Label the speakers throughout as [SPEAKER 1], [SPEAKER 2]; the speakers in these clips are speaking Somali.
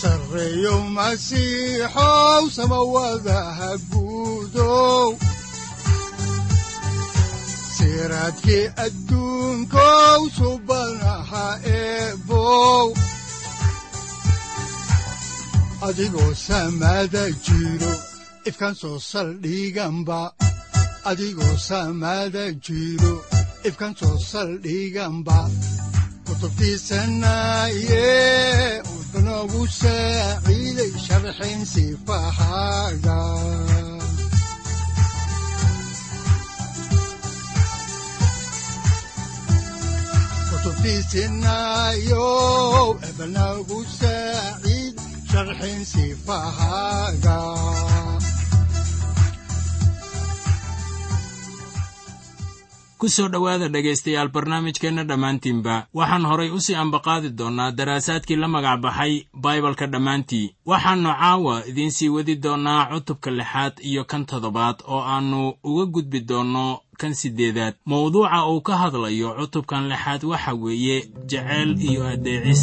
[SPEAKER 1] sareyow masiixow samawadaha guudow siraadkii adduunkow soo saldhiganba adigoo jiro ifkan soo saldhiganba kutubtiisanaye udanogu saaciiday sharxin sifahaaga kutubtiisinayo ebanagu saaciid sharxin sifahaaga
[SPEAKER 2] ku soo dhowaada dhegaystayaal barnaamijkeenna dhammaantiinba. Waxaan horay u sii ambaqaadi doonnaa daraasaadkii la magac baxay baibalka dhammaantii. Waxaannu caawa idiin sii wadi doonnaa cutubka lixaad iyo kan toddobaad oo aannu uga gudbi doonno kan siddeedaad. Mawduuca uu ka hadlayo cutubkan lixaad waxa weeye jeceyl iyo addeecis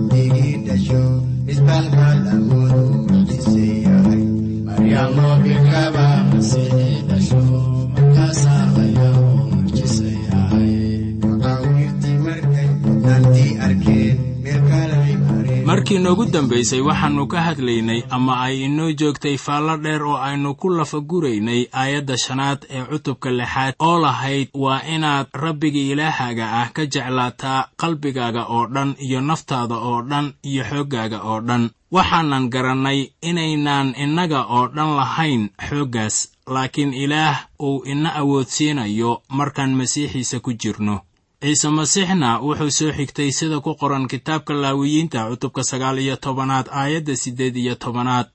[SPEAKER 2] noogu dambaysay waxaannu ka hadlaynay ama ay inoo joogtay faallo dheer oo aynu ku lafaguraynay aayadda shanaad ee cutubka lixaad. Oo lahayd waa inaad rabbiga ilaahaaga ah ka jeclaataa qalbigaaga oo dhan iyo naftaada oo dhan iyo xooggaaga oo dhan. Waxaanan garannay inaynaan innaga oo dhan lahayn xooggaas laakiin ilaah uu ina awoodsiinayo markaan masiixiisa ku jirno ciise masiixna wuxuu soo xigtay sida ku qoran kitaabka laawiyiinta cutubka sagaal iyo tobanaad aayadda siddeed iyo tobanaad.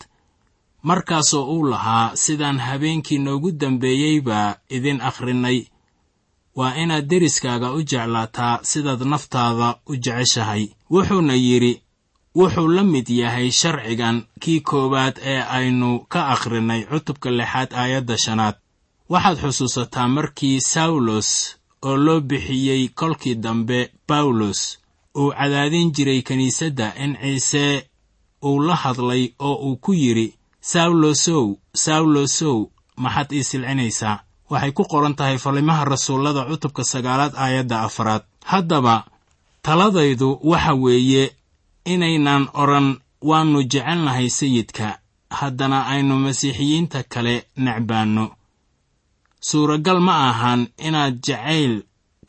[SPEAKER 2] Markaasoo uu lahaa sidaan habeenkii noogu dambeeyeyba idin akhrinay. Waa inaad deriskaaga u jeclaataa sidaad naftaada u jeceshahay. Wuxuuna yidhi wuxuu la mid yahay sharcigan kii koowaad ee aynu ka akhrinay cutubka lixaad aayadda shanaad. Waxaad xusuusataa markii sawlos oo loo bixiyey kolkii dambe bawlos uu cadaadin jiray kiniisadda in ciise uu la hadlay oo uu ku yidhi sawlosow sawlosow maxaad ii silcinaysaa? Waxay ku qoran tahay falimaha rasuullada cutubka sagaalaad aayadda afaraad. Haddaba taladaydu waxa weeye inaynan odhan waannu jecelnahay sayidka. Haddana aynu masiixiyiinta kale necbaanno suuragal ma ahan inaad jacayl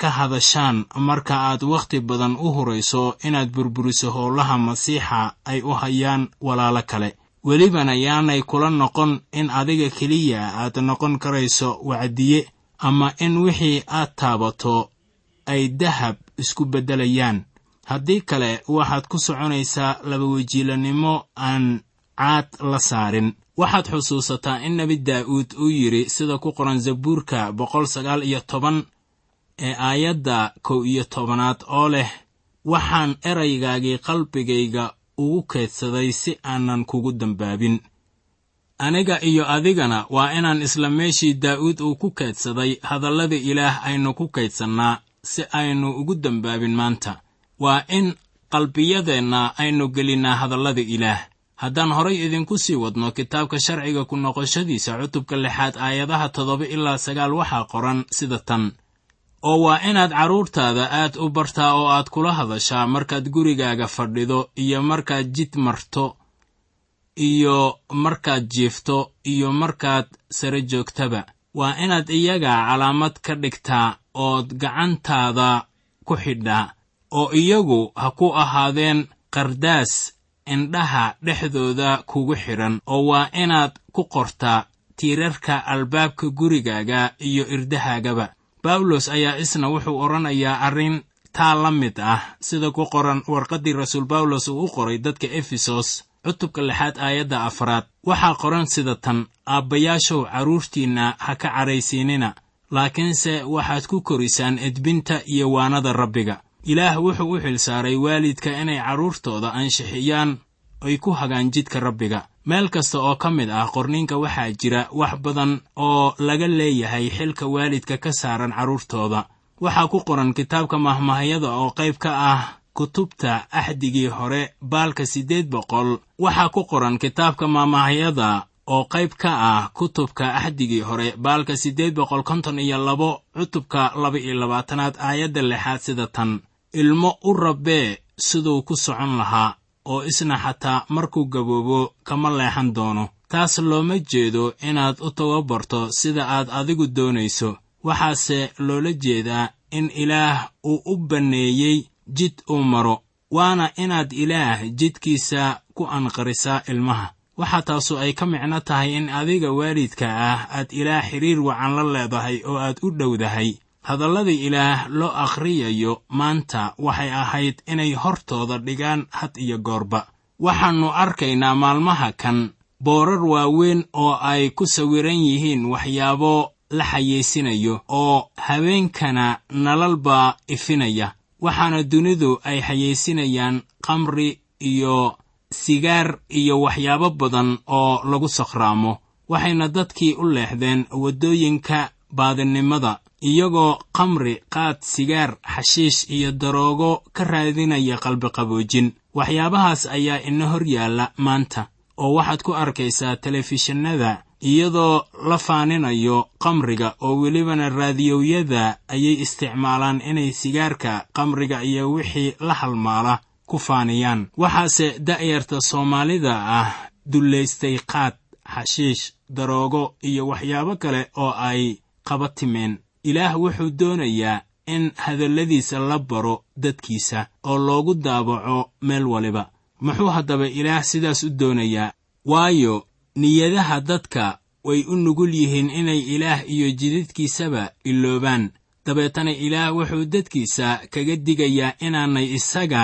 [SPEAKER 2] ka hadashaan marka aad wakhti badan u hurayso inaad burburiso howlaha masiixa ay u hayaan walaalo kale. Welibana yaanay kula noqon in adiga keliya aad noqon karayso wacdiye ama in wixii aad taabato ay dahab isku beddelayaan. Haddii kale waxaad ku soconaysaa labawejiilanimo aan caad la saarin waxaad xusuusataa in nebi daa'uud uu yidhi sida ku qoran zabuurka boqol sagaal iyo toban ee aayadda kow iyo tobanaad oo leh waxaan eraygaagii qalbigayga ugu keedsaday si aanan kugu dambaabin. Aniga iyo adigana waa inaan isla meeshii daa'uud uu ku keedsaday hadallada ilaah aynu ku kaydsannaa si aynu ugu dambaabin maanta. Waa in qalbiyadeenna aynu gelinnaa hadallada ilaah haddaan horay idinku sii wadno kitaabka sharciga ku noqoshadiisa cutubka lixaad aayadaha toddoba ilaa sagaal waxaa qoran sida tan. Oo waa inaad carruurtaada aad u bartaa oo aad kula hadashaa markaad gurigaaga fadhido iyo markaad jid marto iyo markaad jiifto iyo markaad sare joogtaba. Waa inaad iyaga calaamad ka dhigtaa ood gacantaada ku xidhaa oo iyagu ha ku ahaadeen qardaas indhaha dhexdooda kugu xidhan oo waa inaad ku qortaa tiirarka albaabka gurigaaga iyo irdahaagaba. Bawlos ayaa isna wuxuu odhanayaa arrin taa la mid ah sida ku qoran warqaddii rasuul bawlos uu u qoray dadka efesos cutubka lixaad aayadda afraad. Waxaa qoran sida tan aabbayaashow carruurtiinna ha ka cadhaysiinina laakiinse waxaad ku korisaan edbinta iyo waanada rabbiga ilaah wuxuu u xilsaaray waalidka inay carruurtooda anshixiyaan ay ku hagaan jidka rabbiga. Meel kasta oo ka mid ah qorniinka waxaa jira wax badan oo laga leeyahay xilka waalidka ka saaran carruurtooda waxaa ku qoran kitaabka mahmahayada oo qayb ka ah kutubta axdigii hore baalka siddeed boqol. Waxaa ku qoran kitaabka mahmahayada oo qayb ka ah kutubka axdigii hore baalka siddeed boqol konton iyo labo cutubka laba iyo labaatanaad aayadda lixaad sida tan ilmo u rabbee siduu ku socon lahaa oo isna xataa markuu gaboobo kama leexan doono. Taas looma jeedo inaad u tababarto sida aad adigu doonayso. Waxaase loola jeedaa in ilaah uu u banneeyey jid uu maro waana inaad ilaah jidkiisa ku anqarisaa ilmaha. Waxaa taasu ay ka micno tahay in adiga waalidka ah aad ilaah xidhiir wacan la leedahay oo aad u dhowdahay hadallada ilaah loo akhriyayo maanta waxay ahayd inay hortooda dhigaan had iyo goorba. Waxaannu arkaynaa maalmaha kan boorar waaweyn oo ay ku sawiran yihiin waxyaabo la xayeysinayo oo habeenkana nalal baa ifinaya. Waxaana dunidu ay xayeysinayaan kamri iyo sigaar iyo waxyaabo badan oo lagu sakhraamo. Waxayna dadkii u leexdeen waddooyinka baadinimada iyagoo kamri qaad sigaar xashiish iyo daroogo ka raadinaya qalbiqaboojin waxyaabahaas ayaa ina hor yaalla maanta oo waxaad ku arkaysaa telefishinada iyadoo la faaninayo kamriga oo welibana raadiyowyada ayay isticmaalaan inay sigaarka kamriga iyo wixii la halmaala ku faaniyaan. Waxaase da'yarta soomaalida ah dullaystay qaad xashiish daroogo iyo waxyaabo kale oo ay qaba timeen ilaah wuxuu doonayaa in hadalladiisa la baro dadkiisa oo loogu daabaco meel waliba. Muxuu haddaba ilaah sidaas u doonayaa? Waayo niyadaha dadka way u nugul yihiin inay ilaah iyo jidadkiisaba iloobaan dabeetana ilaah wuxuu dadkiisa kaga digayaa inaanay isaga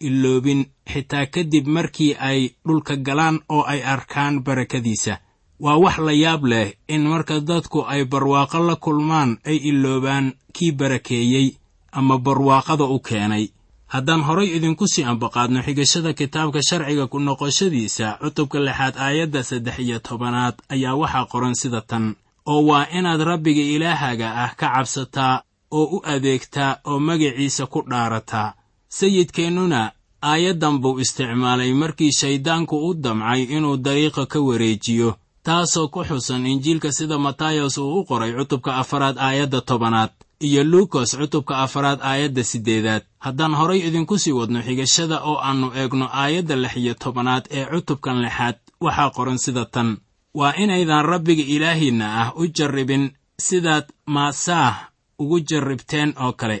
[SPEAKER 2] iloobin xitaa kadib markii ay dhulka galaan oo ay arkaan barakadiisa waa wax la yaab leh in marka dadku ay barwaaqo la kulmaan ay iloobaan kii barakeeyey ama barwaaqada u keenay. Haddaan horay idinku sii ambaqaadno xigashada kitaabka sharciga ku noqoshadiisa cutubka lixaad aayadda saddex iyo tobanaad ayaa waxaa qoran sida tan. Oo waa inaad rabbiga ilaahaga ah ka cabsataa oo u adeegtaa oo magaciisa ku dhaarataa. Sayidkeennuna aayaddan buu isticmaalay markii shayddaanku u damcay inuu dariiqa ka wareejiyo taasoo ku xusan injiilka sida matayos uu u qoray cutubka afaraad aayadda tobanaad iyo luukos cutubka afaraad aayadda siddeedaad haddaan horay idinku sii wadno xigashada oo aannu eegno aayadda lix iyo tobanaad ee cutubkan lixaad waxaa qoran sida tan. Waa inaydan rabbiga ilaahiinna ah u jarribin sidaad maasaah ugu jarribteen oo kale.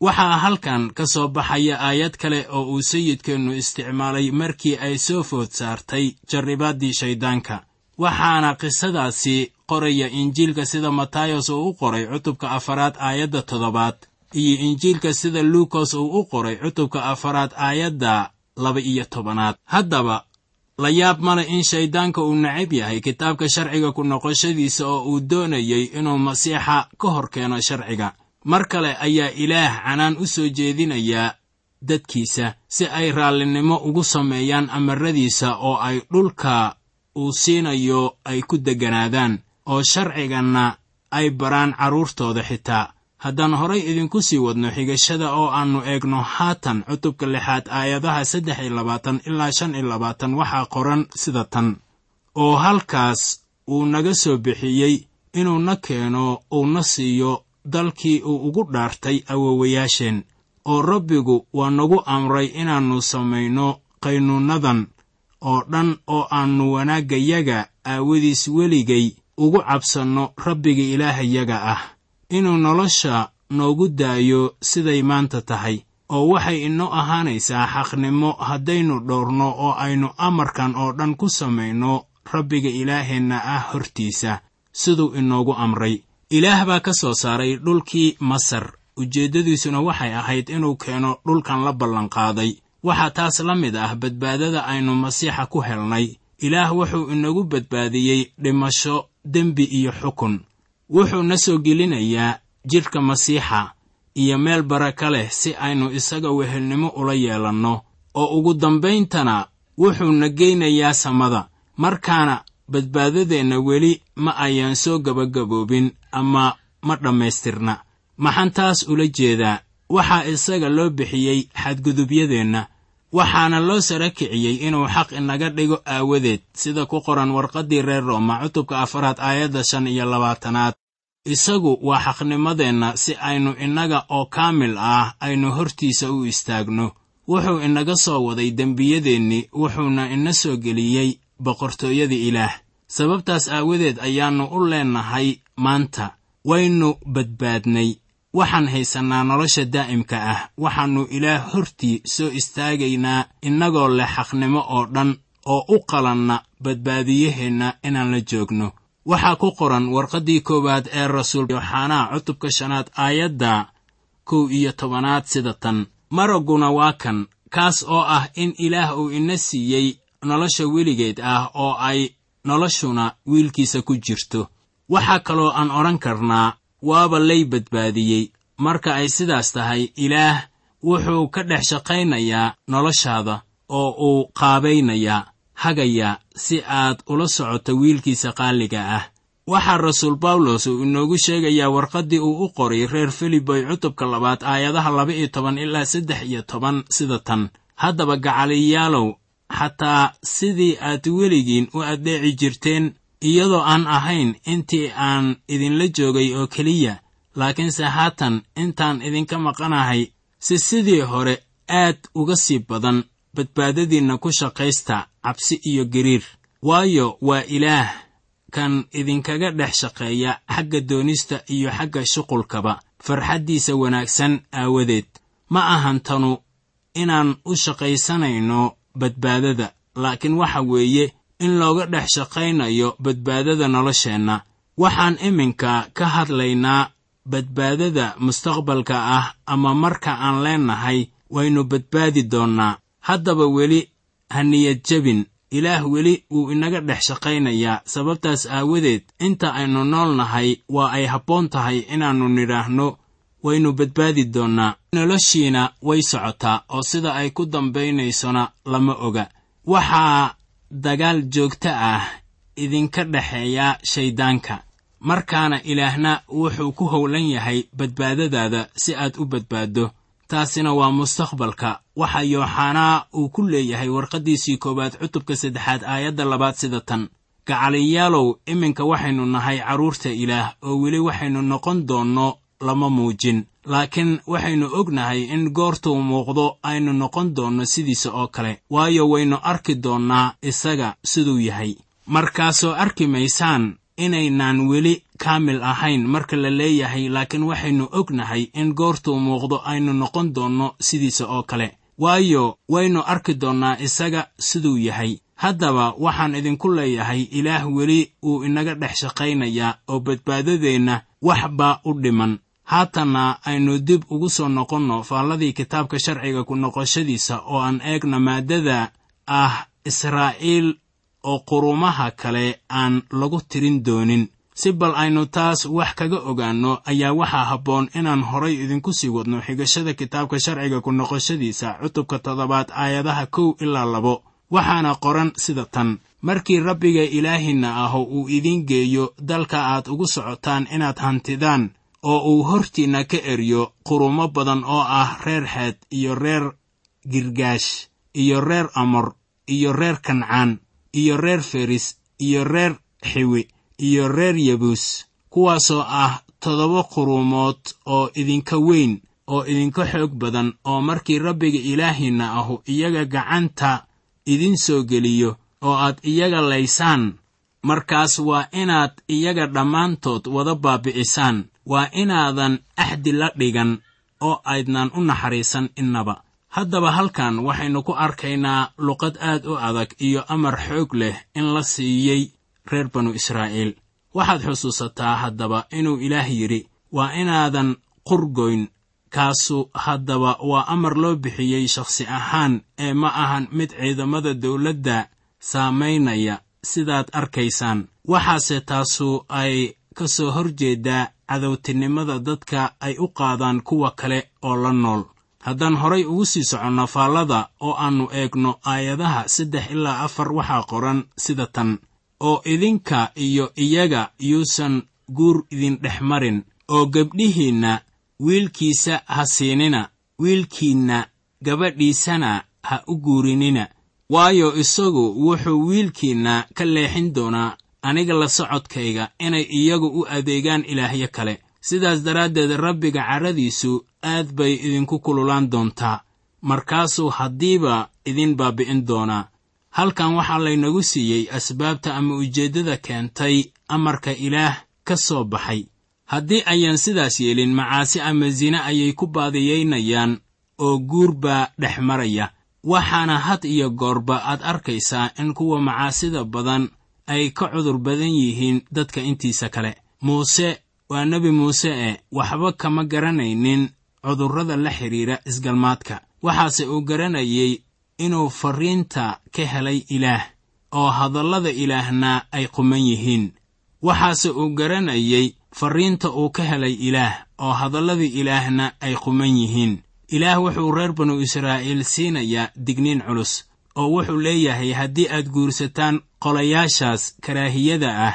[SPEAKER 2] Waxaa halkan ka soo baxaya aayad kale oo uu sayidkeennu isticmaalay markii ay soo food saartay jarribaaddii shayddaanka waxaana qisadaasi qoraya injiilka sida matayos uu u qoray cutubka afaraad aayadda toddobaad iyo injiilka sida luukos uu u qoray cutubka afaraad aayadda laba iyo tobanaad. Haddaba la yaab male in shayddaanka uu necab yahay kitaabka sharciga ku noqoshadiisa oo uu doonayay inuu masiixa ka hor keeno sharciga. Mar kale ayaa ilaah canaan u soo jeedinayaa dadkiisa si ay raallinimo ugu sameeyaan amaradiisa oo ay dhulka uu siinayo ay ku degganaadaan oo sharciganna ay baraan carruurtooda xitaa. Haddaan horay idinku sii wadno xigashada oo aannu eegno haatan cutubka lixaad aayadaha saddex iyo labaatan ilaa shan iyo labaatan waxaa qoran sida tan. Oo halkaas uu naga soo bixiyey inuu na keeno uu na siiyo dalkii uu ugu dhaartay awowayaasheen oo rabbigu waa nagu amray inaannu samayno qaynuunnadan oo dhan oo aannu wanaaggayaga aawadiis weligay ugu cabsanno rabbiga ilaahayaga ah. Inuu nolosha noogu daayo siday maanta tahay oo waxay inoo ahaanaysaa xaqnimo haddaynu dhowrno oo aynu amarkan oo dhan ku samayno rabbiga ilaaheenna ah hortiisa siduu inoogu amray. Ilaah baa ka soo saaray dhulkii masar. Ujeeddadiisuna waxay ahayd inuu keeno dhulkan la ballanqaaday waxaa taas la mid ah badbaadada aynu masiixa ku helnay. Ilaah wuxuu inagu badbaadiyey dhimasho dembi iyo xukun. Wuxuu na soo gelinayaa jidhka masiixa iyo meel baraka leh si aynu isaga wehelnimo ula yeelanno. Oo ugu dambayntana wuxuu na geynayaa samada. Markaana badbaadadeenna weli ma ayaan soo gabagaboobin ama ma dhammaystirna. Maxaan taas ula jeedaa waxaa isaga loo bixiyey xadgudubyadeenna waxaana loo sara kiciyey inuu xaq inaga dhigo aawadeed sida ku qoran warqaddii reer rooma cutubka afaraad aayadda shan iyo labaatanaad. Isagu waa xaqnimadeenna si aynu innaga oo kaamil ah aynu hortiisa u istaagno. Wuxuu inaga soo waday dembiyadeennii wuxuuna ina soo geliyey boqortooyada ilaah. Sababtaas aawadeed ayaannu u leennahay maanta waynu badbaadnay waxaan haysannaa nolosha daa'imka ah. Waxaannu ilaah hortii soo istaagaynaa innagoo leh xaqnimo oo dhan oo u qalanna badbaadiyaheenna inaan la joogno. Waxaa ku qoran warqaddii koowaad ee rasuul yooxanaa cutubka shanaad aayadda kow iyo tobanaad sida tan. Maragguna waa kan kaas oo ah in ilaah uu ina siiyey nolosha weligeed ah oo ay noloshuna wiilkiisa ku jirto. Waxaa kaloo aan odhan karnaa waaba lay badbaadiyey. Marka ay sidaas tahay ilaah wuxuu ka dhex shaqaynayaa noloshaada oo uu qaabaynayaa hagayaa si aad ula socoto wiilkiisa qaaliga ah. Waxaa rasuul bawlos uu inoogu sheegayaa warqaddii uu u qoray reer filiboy cutubka labaad aayadaha laba iyo toban ilaa saddex iyo toban sida tan. Haddaba gacaliyaalow xataa sidii aad weligiin u addeeci jirteen iyadoo aan ahayn intii aan idinla joogay oo keliya laakiinse haatan intaan idinka maqanahay si sidii hore aad uga sii badan badbaadadiinna ku shaqaysta cabsi iyo gariir waayo waa ilaah kan idinkaga dhex shaqeeya xagga doonista iyo xagga shuqulkaba farxaddiisa wanaagsan aawadeed. Ma ahan tanu inaan u shaqaysanayno badbaadada laakiin waxa weeye in looga dhex shaqaynayo badbaadada nolosheenna. Waxaan iminka ka hadlaynaa badbaadada mustaqbalka ah ama marka aan leennahay waynu badbaadi doonnaa. Haddaba weli ha niyad jebin ilaah weli wuu inaga dhex shaqaynayaa. Sababtaas aawadeed inta aynu nool nahay waa ay habboon tahay inaannu nidhaahno waynu badbaadi doonnaa. Noloshiina way socotaa oo sida ay ku dambaynaysona lama oga. Waxaa dagaal joogto ah idinka dhexeeya shayddaanka markaana ilaahna wuxuu ku howlan yahay badbaadadaada si aad u badbaaddo. Taasina waa mustaqbalka. Waxa yooxanaa uu ku leeyahay warqaddiisii koowaad cutubka saddexaad aayadda labaad sida tan. Gacaliyaalow iminka waxaynu nahay carruurta ilaah oo weli waxaynu noqon doonno lama muujin laakiin waxaynu ognahay in goortuu muuqdo aynu noqon doonno sidiisa oo kale waayo waynu arki doonnaa isaga siduu yahay. Markaasoo arki maysaan inaynaan weli kaamil ahayn marka la leeyahay laakiin waxaynu ognahay in goortuu muuqdo aynu noqon doonno sidiisa oo kale waayo waynu arki doonnaa isaga siduu yahay. Haddaba waxaan idinku leeyahay ilaah weli wuu inaga dhex shaqaynayaa oo badbaadadeenna wax baa u dhiman haatanna aynu dib ugu soo noqonno faalladii kitaabka sharciga ku noqoshadiisa oo aan eegna maaddada ah israa'iil oo qurumaha kale aan lagu tirin doonin. Si bal aynu taas wax kaga ogaanno ayaa waxaa habboon inaan horay idinku sii wadno xigashada kitaabka sharciga ku noqoshadiisa cutubka toddobaad aayadaha kow ilaa labo. Waxaana qoran sida tan. Markii rabbiga ilaahinna aho uu idiin geeyo dalka aad ugu socotaan inaad hantidaan oo uu hortiinna ka eryo qurumo badan oo ah reer xeed iyo reer girgaash iyo reer amor iyo reer kancaan iyo reer feris iyo reer xiwi iyo reer yebuus kuwaasoo ah toddoba quruumood oo idinka weyn oo idinka xoog badan oo markii rabbiga ilaahiinna ahu iyaga gacanta idin soo geliyo oo aad iyaga laysaan markaas waa inaad iyaga dhammaantood wada baabi'isaan. Waa inaadan axdi la dhigan oo aydnan u naxariisan innaba. Haddaba halkan waxaynu ku arkaynaa luqad aad u adag iyo amar xoog leh in la siiyey reer banu israa'iil. Waxaad xusuusataa haddaba inuu ilaah yidhi waa inaadan qurgoyn kaasu haddaba waa amar loo bixiyey shakhsi ahaan ee ma ahan mid ciidamada dawladda saamaynaya sidaad arkaysaan. Waxaase taasu ay ka soo hor jeedaa cadowtinimada dadka ay u qaadaan kuwa kale oo la nool. Haddaan horay ugu sii soconno faallada oo aannu eegno aayadaha saddex ilaa afar waxaa qoran sida tan. Oo idinka iyo iyaga yuusan guur idin dhex marin oo gebdhihiinna wiilkiisa ha siinina wiilkiinna gabadhiisana ha u guurinina waayo isagu wuxuu wiilkiinna ka leexin doonaa aniga la socodkayga inay iyagu u adeegaan ilaahyo kale. Sidaas daraaddeed rabbiga carradiisu aad bay idinku kululaan doontaa. Markaasuu haddiiba idin baabi'in doonaa. Halkan waxaa laynagu siiyey asbaabta ama ujeeddada keentay amarka ilaah ka soo baxay. Haddii ayaan sidaas yeelin macaasi ama sine ayay ku baadiyaynayaan oo guur baa dhex maraya waxaana had iyo goorba aad arkaysaa in kuwa macaasida badan ay ka cudur badan yihiin dadka intiisa kale. Muuse waa nebi muuse e waxba kama garanaynin cudurrada la xidhiidha isgalmaadka. Waxaase uu garanayey inuu farriinta ka helay ilaah oo hadallada ilaahna ay quman yihiin. Waxaase uu garanayey farriinta uu ka helay ilaah oo hadallada ilaahna ay quman yihiin ilaah wuxuu reer banu israa'iil siinayaa digniin culus oo wuxuu leeyahay haddii aad guursataan qolayaashaas karaahiyada ah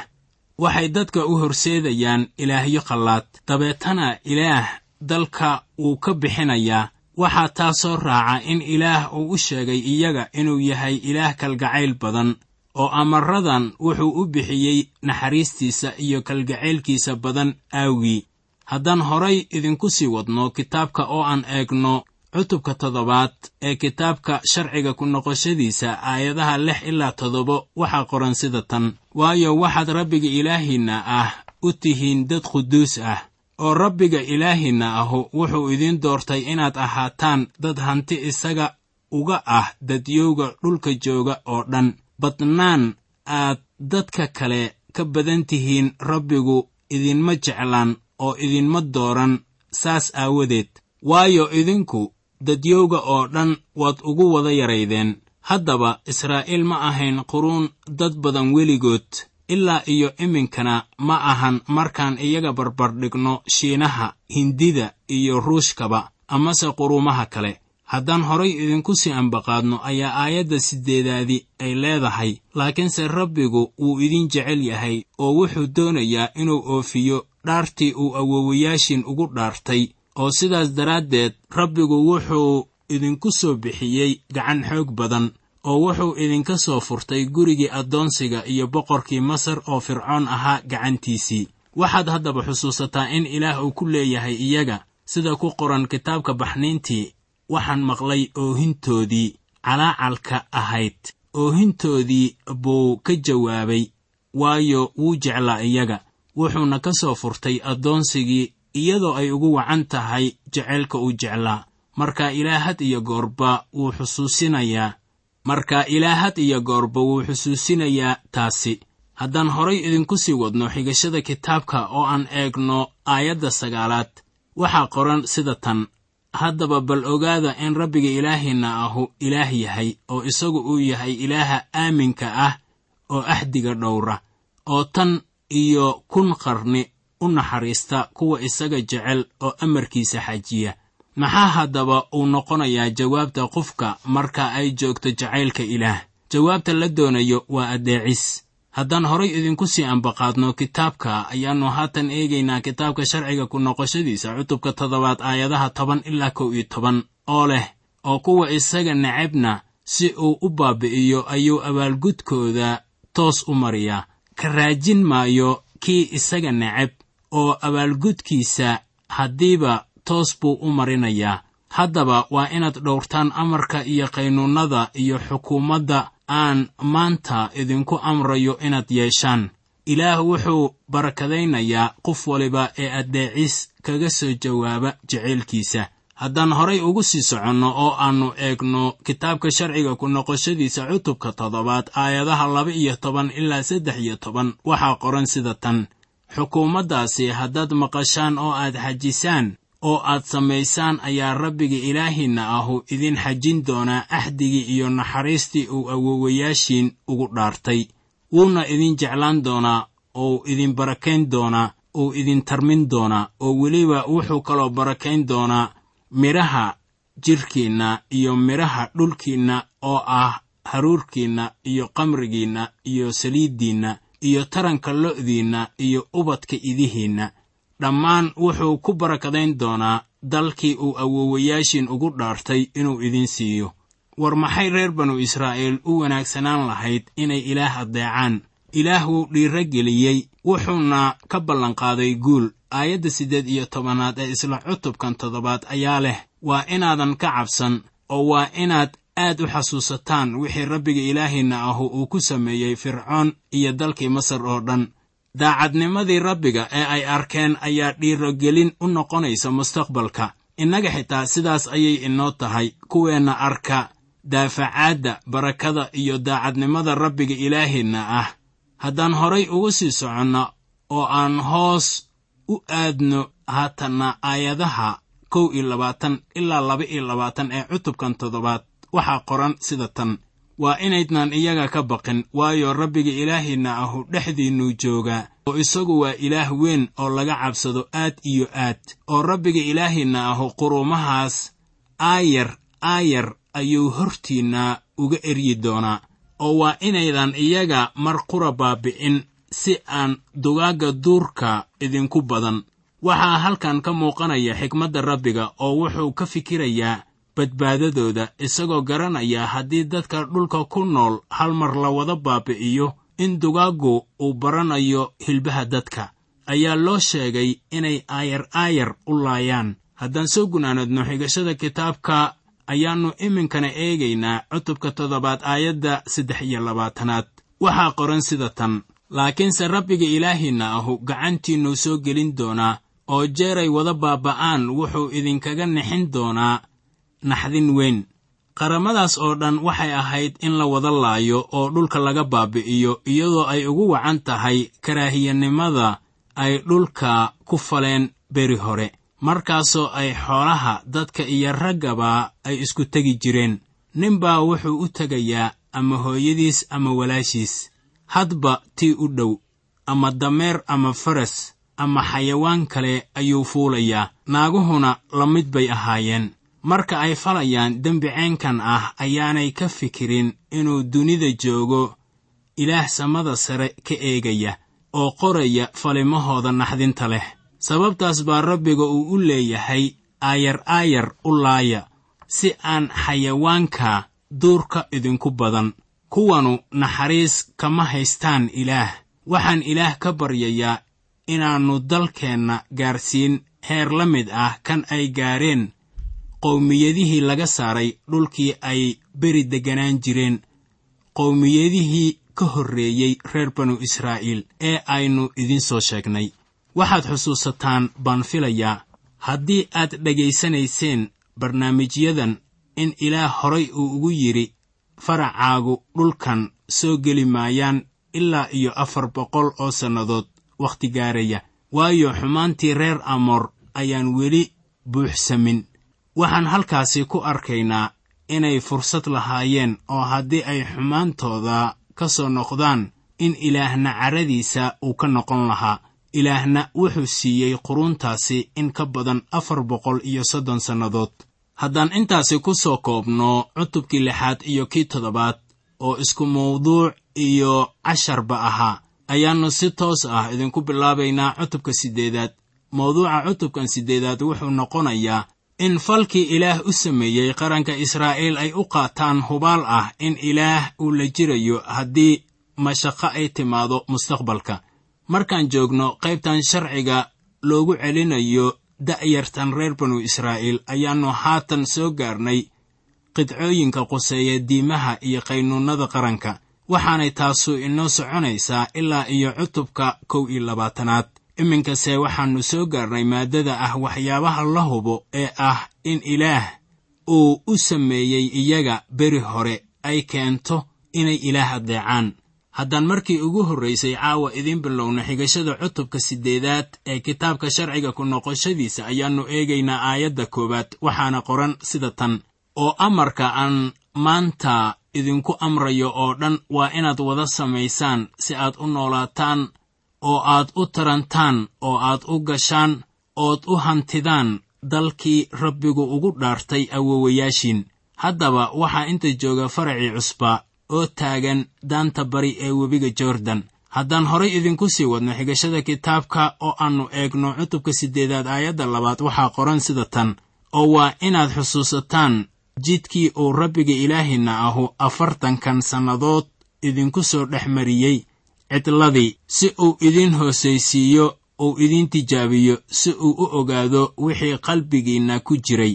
[SPEAKER 2] waxay dadka u horseedayaan ilaahyo qallaad. Dabeetana ilaah dalka wuu ka bixinayaa. Waxaa taasoo raaca in ilaah uu u sheegay iyaga inuu yahay ilaah kalgacayl badan oo amaradan wuxuu u bixiyey naxariistiisa iyo kalgacaylkiisa badan aawgii haddaan horay idinku sii wadno kitaabka oo aan eegno cutubka toddobaad ee kitaabka sharciga ku noqoshadiisa aayadaha lix ilaa toddoba waxaa qoran sida tan. Waayo waxaad rabbiga ilaahiinna ah u tihiin dad quduus ah oo rabbiga ilaahiinna ahu wuxuu idiin doortay inaad ahaataan dad hanti isaga uga ah dadyowga dhulka jooga oo dhan. Badnaan aad dadka kale ka badan tihiin rabbigu idinma jeclaan oo idinma dooran saas aawadeed. Waayo idinku dadyowga oo dhan waad ugu wada yaraydeen. Haddaba israa'iil ma ahayn quruun dad badan weligood. Ilaa iyo iminkana ma ahan markaan iyaga barbardhigno shiinaha hindida iyo ruushkaba amase quruumaha kale. Haddaan horay idinku sii ambaqaadno ayaa aayadda siddeedaadi ay leedahay laakiinse rabbigu wuu idin jecel yahay oo wuxuu doonayaa inuu oofiyo dhaartii uu awowayaashin ugu dhaartay oo sidaas daraaddeed rabbigu wuxuu idinku soo bixiyey gacan xoog badan oo wuxuu idinka soo furtay gurigii addoonsiga iyo boqorkii masar oo fircoon ahaa gacantiisii. Waxaad haddaba xusuusataa in ilaah uu ku leeyahay iyaga sida ku qoran kitaabka baxniintii waxaan maqlay oohintoodii calaacalka ahayd oohintoodii buu ka jawaabay waayo wuu jeclaa iyaga wuxuuna ka soo furtay addoonsigii iyadoo ay ugu wacan tahay jeceylka uu jeclaa. Marka ilaahad iyo goorba wuu xusuusinayaa. Marka ilaahad iyo goorba wuu xusuusinayaa taasi. Haddaan horay idinku sii wadno xigashada kitaabka oo aan eegno aayadda sagaalaad waxaa qoran sida tan. Haddaba bal ogaada in rabbiga ilaahiinna ahu ilaah yahay oo isagu uu yahay ilaaha aaminka ah oo axdiga dhowra oo tan iyo kun qarni u naxariista kuwa isaga jecel oo amarkiisa xajiya. Maxaa haddaba uu noqonayaa jawaabta qofka marka ay joogto jacaylka ilaah? Jawaabta la doonayo waa addeecis. Haddaan horay idinku sii ambaqaadno kitaabka ayaannu haatan eegaynaa kitaabka sharciga ku noqoshadiisa cutubka toddobaad aayadaha toban ilaa kow iyo toban oo leh oo kuwa isaga necabna si uu u baabi'iyo ayuu abaalgudkooda toos u mariyaa ka raajin maayo kii isaga necab oo abaalgudkiisa haddiiba toos buu u marinayaa. Haddaba waa inaad dhowrtaan amarka iyo qaynuunnada iyo xukuumadda aan maanta idinku amrayo inaad yeeshaan. Ilaah wuxuu barakadaynayaa qof waliba ee addeecis kaga soo jawaaba jacaylkiisa haddaan horay ugu sii soconno oo aannu eegno kitaabka sharciga ku noqoshadiisa cutubka toddobaad aayadaha laba iyo toban ilaa saddex iyo toban waxaa qoran sida tan. Xukuumaddaasi haddaad maqashaan oo aad xajisaan oo aad samaysaan ayaa rabbiga ilaahiinna ahu idin xajin doonaa axdigii iyo naxariistii uu awoowayaashiin ugu dhaartay. Wuuna idin jeclaan doonaa ou idin barakayn doonaa uu idin tarmin doonaa oo weliba wuxuu kaloo barakayn doonaa midhaha jidhkiinna iyo midhaha dhulkiinna oo ah haruurkiinna iyo qamrigiinna iyo saliiddiinna iyo taranka lo'diinna iyo ubadka idihiinna. Dhammaan wuxuu ku barakadayn doonaa dalkii uu awoowayaashiin ugu dhaartay inuu idin siiyo. War maxay reer banu israa'iil u wanaagsanaan lahayd inay ilaah addeecaan? Ilaah wuu dhiiro geliyey wuxuuna ka ballanqaaday guul aayadda siddeed iyo tobanaad ee isla cutubkan toddobaad ayaa leh waa inaadan ka cabsan oo waa inaad aad u xasuusataan wixii rabbiga ilaahiinna ahu uu ku sameeyey fircoon iyo dalkii masar oo dhan. Daacadnimadii rabbiga ee ay arkeen ayaa dhiirogelin u noqonaysa mustaqbalka. Innaga xitaa sidaas ayay inoo tahay kuweenna arka daafacaadda barakada iyo daacadnimada rabbiga ilaahiinna ah. Haddaan horay ugu sii soconno oo aan hoos u aadno haatanna aayadaha kow iyo labaatan ilaa laba iyo labaatan ee cutubkan toddobaad. Waxaa qoran sida tan. Waa inaydnan iyaga ka baqin waayo rabbiga ilaahiinna ahu dhexdiinnuu joogaa. Oo isagu waa ilaah weyn oo laga cabsado aad iyo aad. Oo rabbiga ilaahiinna ahu quruumahaas aayar aayar ayuu hortiinna uga eryi doonaa. Oo waa inaydan iyaga mar qura baabi'in si aan dugaagga duurka idinku badan. Waxaa halkan ka muuqanaya xikmadda rabbiga oo wuxuu ka fikirayaa badbaadadooda isagoo garanaya haddii dadka dhulka ku nool hal mar la wada baabi'iyo in dugaaggu uu baranayo hilbaha dadka. Ayaa loo sheegay inay aayar aayar u laayaan. Haddaan soo gunaanadno xigashada kitaabka ayaannu iminkana eegaynaa cutubka toddobaad aayadda saddex iyo labaatanaad. Waxaa qoran sida tan laakiinse rabbiga ilaahiinna ahu gacantiinnuu soo gelin doonaa oo jeeray wada baaba'aan wuxuu idinkaga nixin doonaa naxdin weyn. Qaramadaas oo dhan waxay ahayd in la wada laayo oo dhulka laga baabi'iyo iyadoo ay ugu wacan tahay karaahiyanimada ay dhulka ku faleen beri hore. Markaasoo ay xoolaha dadka iyo raggaba ay isku tegi jireen. Ninbaa wuxuu u tegayaa ama hooyadiis ama walaashiis hadba tii u dhow ama dameer ama faras ama xayawaan kale ayuu fuulayaa. Naaguhuna la mid bay ahaayeen. Marka ay falayaan dembi ceenkan ah ayaanay ka fikirin inuu dunida joogo ilaah samada sare ka eegaya oo qoraya falimahooda naxdinta leh. Sababtaas baa rabbiga uu u leeyahay aayar aayar u laaya si aan xayawaanka duurka idinku badan kuwanu naxariis kama haystaan ilaah. Waxaan ilaah ka baryayaa inaannu dalkeenna gaarsiin. Heer la mid ah kan ay gaareen. Qowmiyadihii laga saaray dhulkii ay beri degganaan jireen. Qowmiyadihii ka horreeyey reer banu israa'iil ee aynu idiin soo sheegnay. Waxaad xusuusataan baan filayaa. Haddii aad dhegaysanayseen barnaamijyadan in ilaah horay uu ugu yidhi faracaagu dhulkan soo geli maayaan ilaa iyo afar boqol oo sannadood wakhti gaaraya. Waayo xumaantii reer amoor ayaan weli buuxsamin. Waxaan halkaasi ku arkaynaa inay fursad lahaayeen oo haddii ay xumaantooda ka soo noqdaan in ilaahna caradiisa uu ka noqon lahaa. Ilaahna wuxuu siiyey quruuntaasi in ka badan afar boqol iyo soddon sannadood haddaan intaasi ku soo koobno cutubkii lixaad iyo kii toddobaad oo isku mawduuc iyo casharba ahaa ayaannu si toos ah idinku bilaabaynaa cutubka siddeedaad. Mawduuca cutubkan siddeedaad wuxuu noqonayaa in falkii ilaah u sameeyey qaranka israa'iil ay u qaataan hubaal ah in ilaah uu la jirayo haddii mashaqo ay timaado mustaqbalka. Markaan joogno qaybtan sharciga loogu celinayo da'yartan reer banu israa'iil ayaannu haatan soo gaarnay qidcooyinka quseeya diimaha iyo qaynuunnada qaranka waxaanay taasu inoo soconaysaa ilaa iyo cutubka kow iyo labaatanaad. Iminkase waxaannu soo gaarnay maaddada ah waxyaabaha la hubo ee ah in ilaah uu u sameeyey iyaga beri hore ay keento inay ilaah addeecaan haddaan markii ugu horraysay caawa idiin bilowna xigashada cutubka siddeedaad ee kitaabka sharciga ku noqoshadiisa ayaannu eegaynaa aayadda koowaad. Waxaana qoran sida tan oo amarka aan maanta idinku amrayo oo dhan waa inaad wada samaysaan si aad u noolaataan oo aad u tarantaan oo aad u gashaan ood u hantidaan dalkii rabbigu ugu dhaartay awowayaashiin haddaba waxaa inta jooga faracii cusba oo taagan daanta bari ee webiga jordan. Haddaan horay idinku sii wadno xigashada kitaabka oo aannu eegno cutubka siddeedaad aayadda labaad waxaa qoran sida tan oo waa inaad xusuusataan jidkii uu rabbiga ilaahinna ahu afartankan sannadood idinku soo dhex mariyey cidladii si uu idiin hoosaysiiyo uu idiin tijaabiyo si uu u ogaado wixii qalbigiinna ku jiray